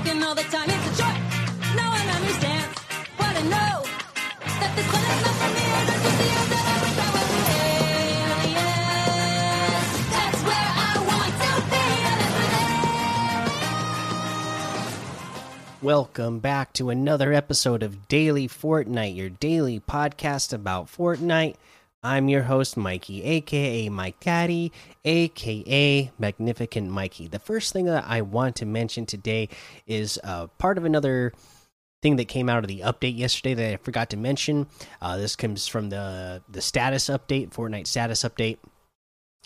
working all the time. It's a what I know. That this one is not for me. I. Welcome back to another episode of Daily Fortnite, your daily podcast about Fortnite. I'm your host, Mikey, aka Mike Daddy, aka Magnificent Mikey. The first thing that I want to mention today is uh, part of another thing that came out of the update yesterday that I forgot to mention. Uh, this comes from the the status update, Fortnite status update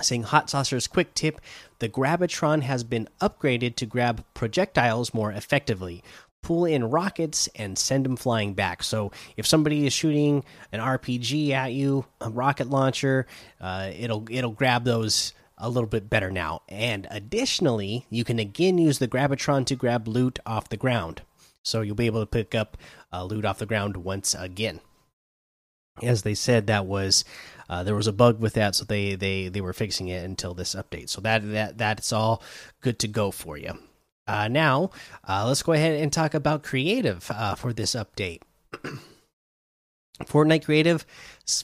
saying hot saucer's quick tip the Grabitron has been upgraded to grab projectiles more effectively pull in rockets and send them flying back. So if somebody is shooting an rpg at you a rocket launcher uh, it'll it'll grab those a little bit better now. And additionally you can again use the Grabitron to grab loot off the ground. So you'll be able to pick up uh, loot off the ground once again. As they said that was uh, there was a bug with that so they they they were fixing it until this update. So that that that's all good to go for you uh, now uh, let's go ahead and talk about creative uh, for this update Fortnite Creative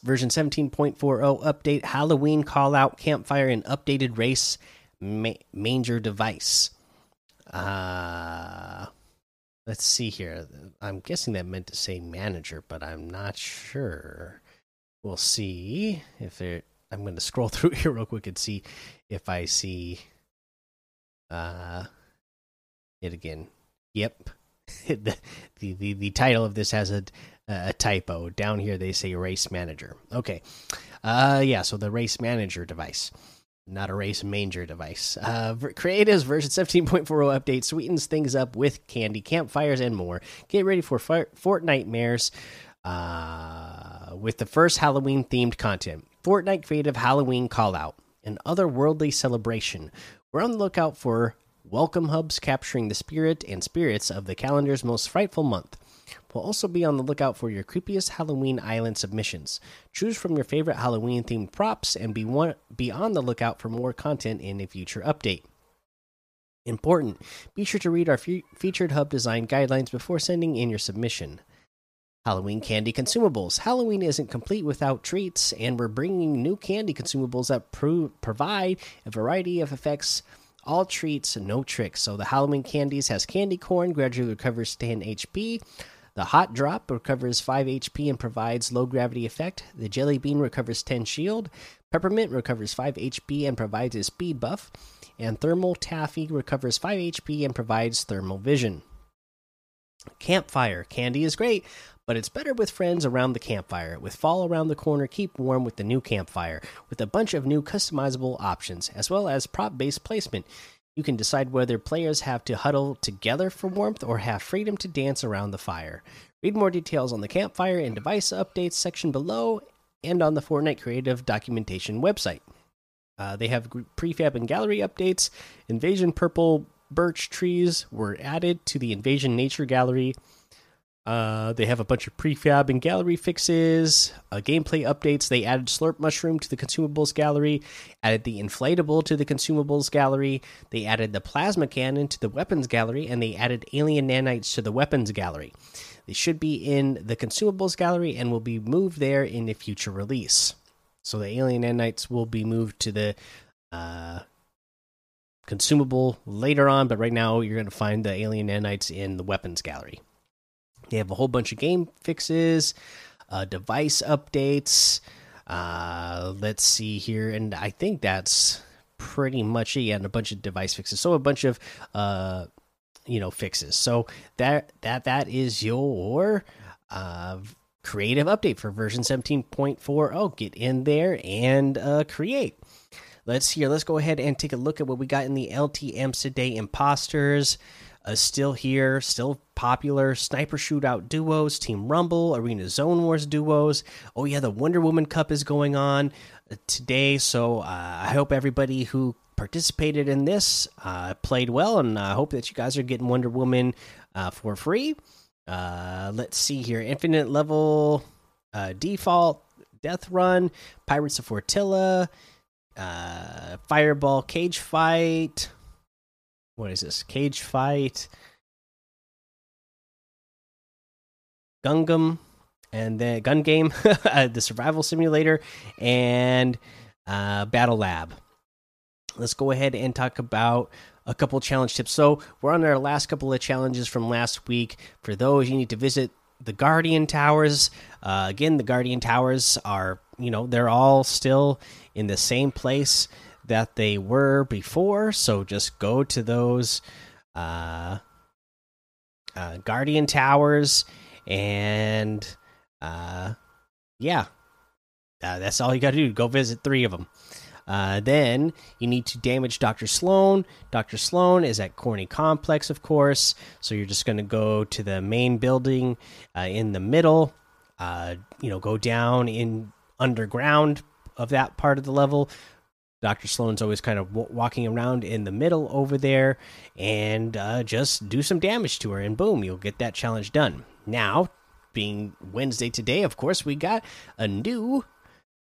version 17.40 update Halloween call out campfire and updated race ma manger device. Uh let's see here. I'm guessing that meant to say manager, but I'm not sure. We'll see if it I'm going to scroll through here real quick and see if I see uh it again. Yep. the, the the title of this has a a typo. Down here they say race manager. Okay. Uh yeah, so the race manager device. Not a race manger device. Uh, Creative's version 17.40 update sweetens things up with candy, campfires, and more. Get ready for Fortnitemares uh, with the first Halloween themed content. Fortnite Creative Halloween Call Out, an otherworldly celebration. We're on the lookout for welcome hubs capturing the spirit and spirits of the calendar's most frightful month. We'll also be on the lookout for your creepiest Halloween island submissions. Choose from your favorite Halloween themed props and be, one, be on the lookout for more content in a future update. Important be sure to read our fe featured hub design guidelines before sending in your submission. Halloween candy consumables. Halloween isn't complete without treats, and we're bringing new candy consumables that pro provide a variety of effects. All treats, no tricks. So the Halloween candies has candy corn, gradually recovers 10 HP. The Hop Drop recovers 5 HP and provides low gravity effect. The jelly bean recovers 10 shield. Peppermint recovers 5 HP and provides a speed buff. And thermal taffy recovers 5 HP and provides thermal vision. Campfire candy is great, but it's better with friends around the campfire. With fall around the corner, keep warm with the new campfire, with a bunch of new customizable options, as well as prop based placement. You can decide whether players have to huddle together for warmth or have freedom to dance around the fire. Read more details on the campfire and device updates section below and on the Fortnite Creative documentation website. Uh, they have prefab and gallery updates. Invasion purple birch trees were added to the Invasion Nature Gallery. Uh, they have a bunch of prefab and gallery fixes, uh, gameplay updates. They added Slurp Mushroom to the consumables gallery, added the inflatable to the consumables gallery. They added the plasma cannon to the weapons gallery, and they added alien nanites to the weapons gallery. They should be in the consumables gallery and will be moved there in a future release. So the alien nanites will be moved to the uh, consumable later on, but right now you're going to find the alien nanites in the weapons gallery. They have a whole bunch of game fixes, uh, device updates. Uh, let's see here, and I think that's pretty much it. Yeah, and a bunch of device fixes. So a bunch of uh, you know fixes. So that that that is your uh creative update for version 17.40. Get in there and uh, create. Let's here. Let's go ahead and take a look at what we got in the LTM today. Imposters uh, still here, still popular. Sniper shootout duos, Team Rumble, Arena Zone Wars duos. Oh yeah, the Wonder Woman Cup is going on uh, today. So uh, I hope everybody who participated in this uh, played well, and I hope that you guys are getting Wonder Woman uh, for free. Uh, let's see here, infinite level default, Death Run, Pirates of Fortilla, Fireball Cage Fight what is this? Cage fight, Gungam, and then Gun Game, uh, the Survival Simulator, and uh, Battle Lab. Let's go ahead and talk about a couple challenge tips. So we're on our last couple of challenges from last week. For those, you need to visit the Guardian Towers. Uh, again, the Guardian Towers are you know they're all still in the same place that they were before. So just go to those uh, uh, Guardian Towers and uh, yeah, uh, that's all you got to do. Go visit three of them. Uh, then you need to damage Dr. Slone. Dr. Slone is at Corny Complex, of course. So you're just going to go to the main building uh, in the middle. Uh, you know, go down in underground of that part of the level. Dr. Slone's always kind of walking around in the middle over there and uh, just do some damage to her, and boom, you'll get that challenge done. Now, being Wednesday today, of course, we got a new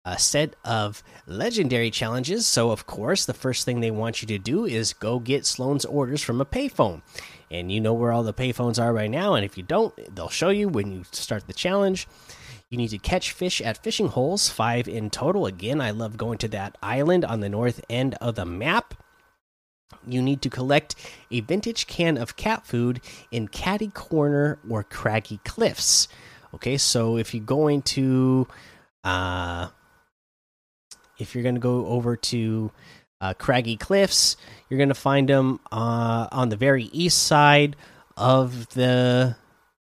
a set of legendary challenges. So, of course, the first thing they want you to do is go get Slone's orders from a payphone. And you know where all the payphones are right now. And if you don't, they'll show you when you start the challenge. You need to catch fish at fishing holes, five in total. Again, I love going to that island on the north end of the map. You need to collect a vintage can of cat food in Catty Corner or Craggy Cliffs. Okay, so if you're going to uh, if you're going to go over to uh, Craggy Cliffs, you're going to find them uh, on the very east side of the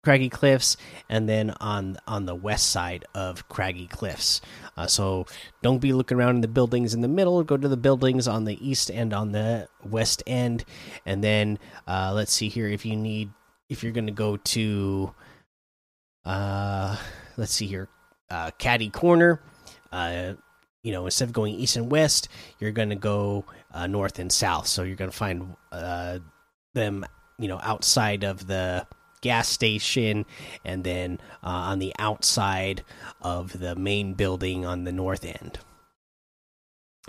Craggy Cliffs, and then on on the west side of Craggy Cliffs. Uh, so don't be looking around in the buildings in the middle. Go to the buildings on the east and on the west end, and then uh, let's see here. If you need, if you're going to go to, uh, let's see here, uh, Catty Corner. Uh, you know, instead of going east and west, you're going to go uh, north and south. So you're going to find uh, them, you know, outside of the gas station and then uh, on the outside of the main building on the north end.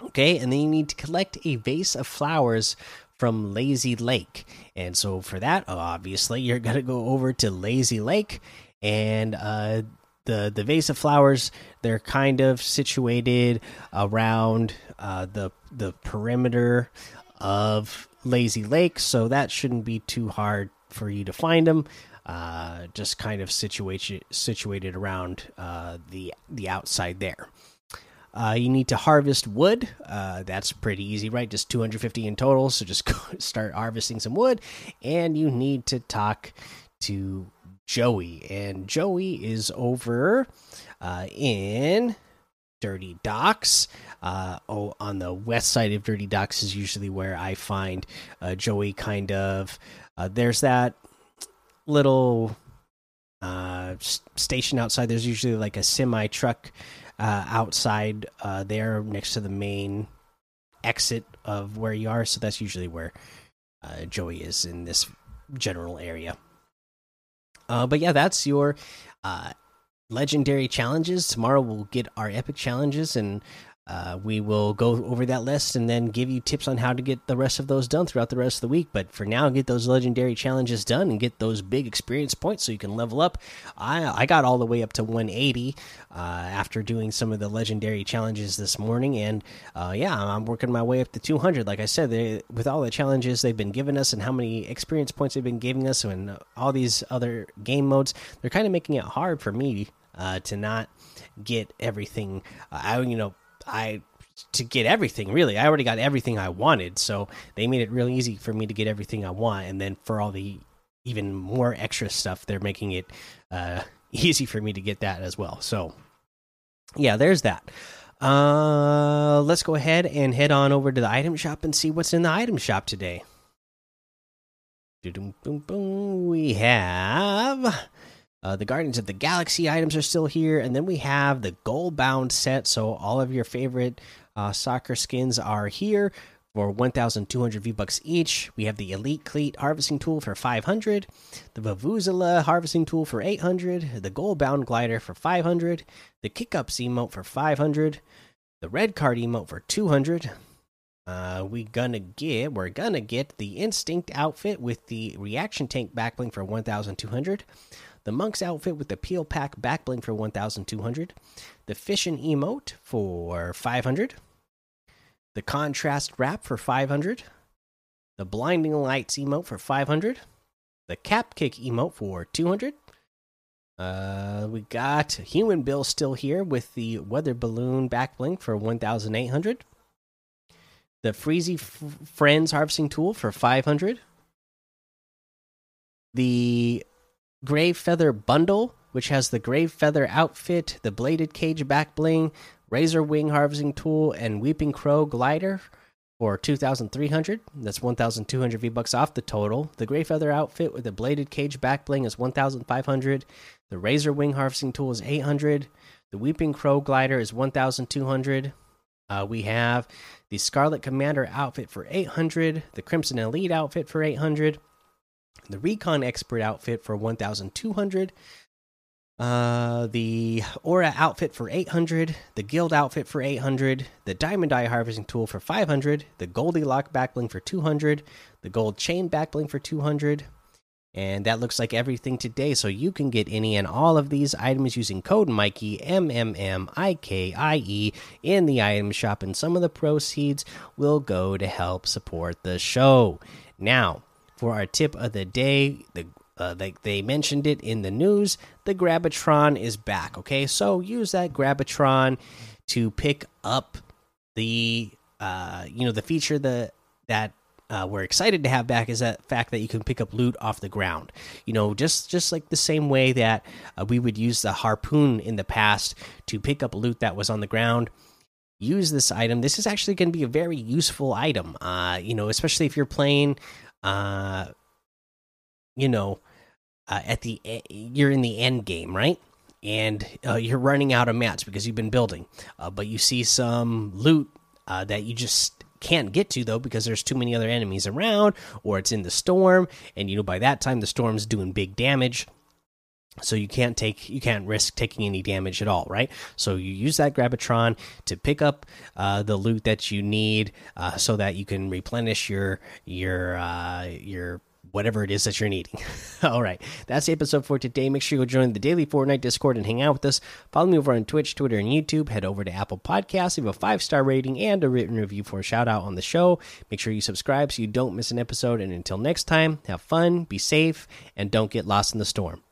Okay, and then you need to collect a vase of flowers from Lazy Lake. And so for that, obviously, you're going to go over to Lazy Lake and uh, the the vase of flowers they're kind of situated around uh, the the perimeter of Lazy Lake, so that shouldn't be too hard for you to find them. Uh, just kind of situated situated around uh, the the outside there. Uh, you need to harvest wood. Uh, that's pretty easy, right? Just 250 in total. So just start harvesting some wood, and you need to talk to Joey, and Joey is over uh, in Dirty Docks. Uh, oh, on the west side of Dirty Docks is usually where I find uh, Joey. Kind of, uh, there's that little uh, station outside. There's usually like a semi truck uh, outside there next to the main exit of where you are. So that's usually where Joey is in this general area. Uh, but yeah, that's your uh, legendary challenges. Tomorrow we'll get our epic challenges, and uh, we will go over that list and then give you tips on how to get the rest of those done throughout the rest of the week. But for now, get those legendary challenges done and get those big experience points so you can level up. I I got all the way up to 180 uh, after doing some of the legendary challenges this morning, and uh, yeah, I'm working my way up to 200. Like I said, they, with all the challenges they've been giving us and how many experience points they've been giving us, and all these other game modes, they're kind of making it hard for me uh, to not get everything. Uh, I you know I to get everything really. I already got everything I wanted, so they made it really easy for me to get everything I want. And then for all the even more extra stuff, they're making it uh, easy for me to get that as well. So yeah, there's that. Uh, let's go ahead and head on over to the item shop and see what's in the item shop today. We have uh, the Guardians of the Galaxy items are still here, and then we have the Goal Bound set. So all of your favorite uh, soccer skins are here for 1,200 V bucks each. We have the Elite Cleat harvesting tool for 500, the Vuvuzela harvesting tool for 800, the Goal Bound glider for 500, the Kick Up emote for 500, the Red Card emote for 200. Uh, we gonna get we're gonna get the Instinct outfit with the Reaction Tank backbling for 1,200 The Monk's outfit with the Peel Pack back bling for 1,200. The Fishin' emote for 500. The Contrast wrap for 500. The Blinding Lights emote for 500. The Cap Kick emote for 200. Uh, we got Human Bill still here with the Weather Balloon back bling for 1,800. The Freezy Friends harvesting tool for 500. The Grave Feather bundle, which has the Grave Feather outfit, the Bladed Cage back bling, Razor Wing harvesting tool, and Weeping Crow glider for 2,300. That's 1,200 V bucks off the total. The Grey Feather outfit with the Bladed Cage back bling is 1,500. The Razor Wing harvesting tool is 800. The Weeping Crow glider is 1,200. Uh, we have the Scarlet Commander outfit for 800. The Crimson Elite outfit for 800. The Recon Expert outfit for 1,200. Uh, the Aura outfit for 800, the Guild outfit for 800, the Diamond Eye harvesting tool for 500, the Goldilock backbling for 200, the Gold Chain backbling for 200. And that looks like everything today. So you can get any and all of these items using code Mikey M M M I K I E in the item shop, and some of the proceeds will go to help support the show. Now, for our tip of the day, the uh, they they mentioned it in the news. The Grabitron is back. Okay, so use that Grabitron to pick up the uh you know the feature that that uh, we're excited to have back is that fact that you can pick up loot off the ground. You know, just just like the same way that uh, we would use the harpoon in the past to pick up loot that was on the ground. Use this item. This is actually going to be a very useful item. Uh, you know, especially if you're playing uh you know uh, at the you're in the end game right? And uh, you're running out of mats because you've been building. Uh, but you see some loot uh, that you just can't get to though because there's too many other enemies around or it's in the storm. And you know by that time the storm's doing big damage so you can't take you can't risk taking any damage at all right so you use that Grabitron to pick up uh, the loot that you need uh, so that you can replenish your your uh, your whatever it is that you're needing. All right, that's the episode for today. Make sure you go join the daily Fortnite Discord and hang out with us. Follow me over on Twitch, Twitter, and YouTube. Head over to Apple Podcasts, leave a five star rating and a written review for a shout out on the show. Make sure you subscribe so you don't miss an episode. And until next time, have fun, be safe, and don't get lost in the storm.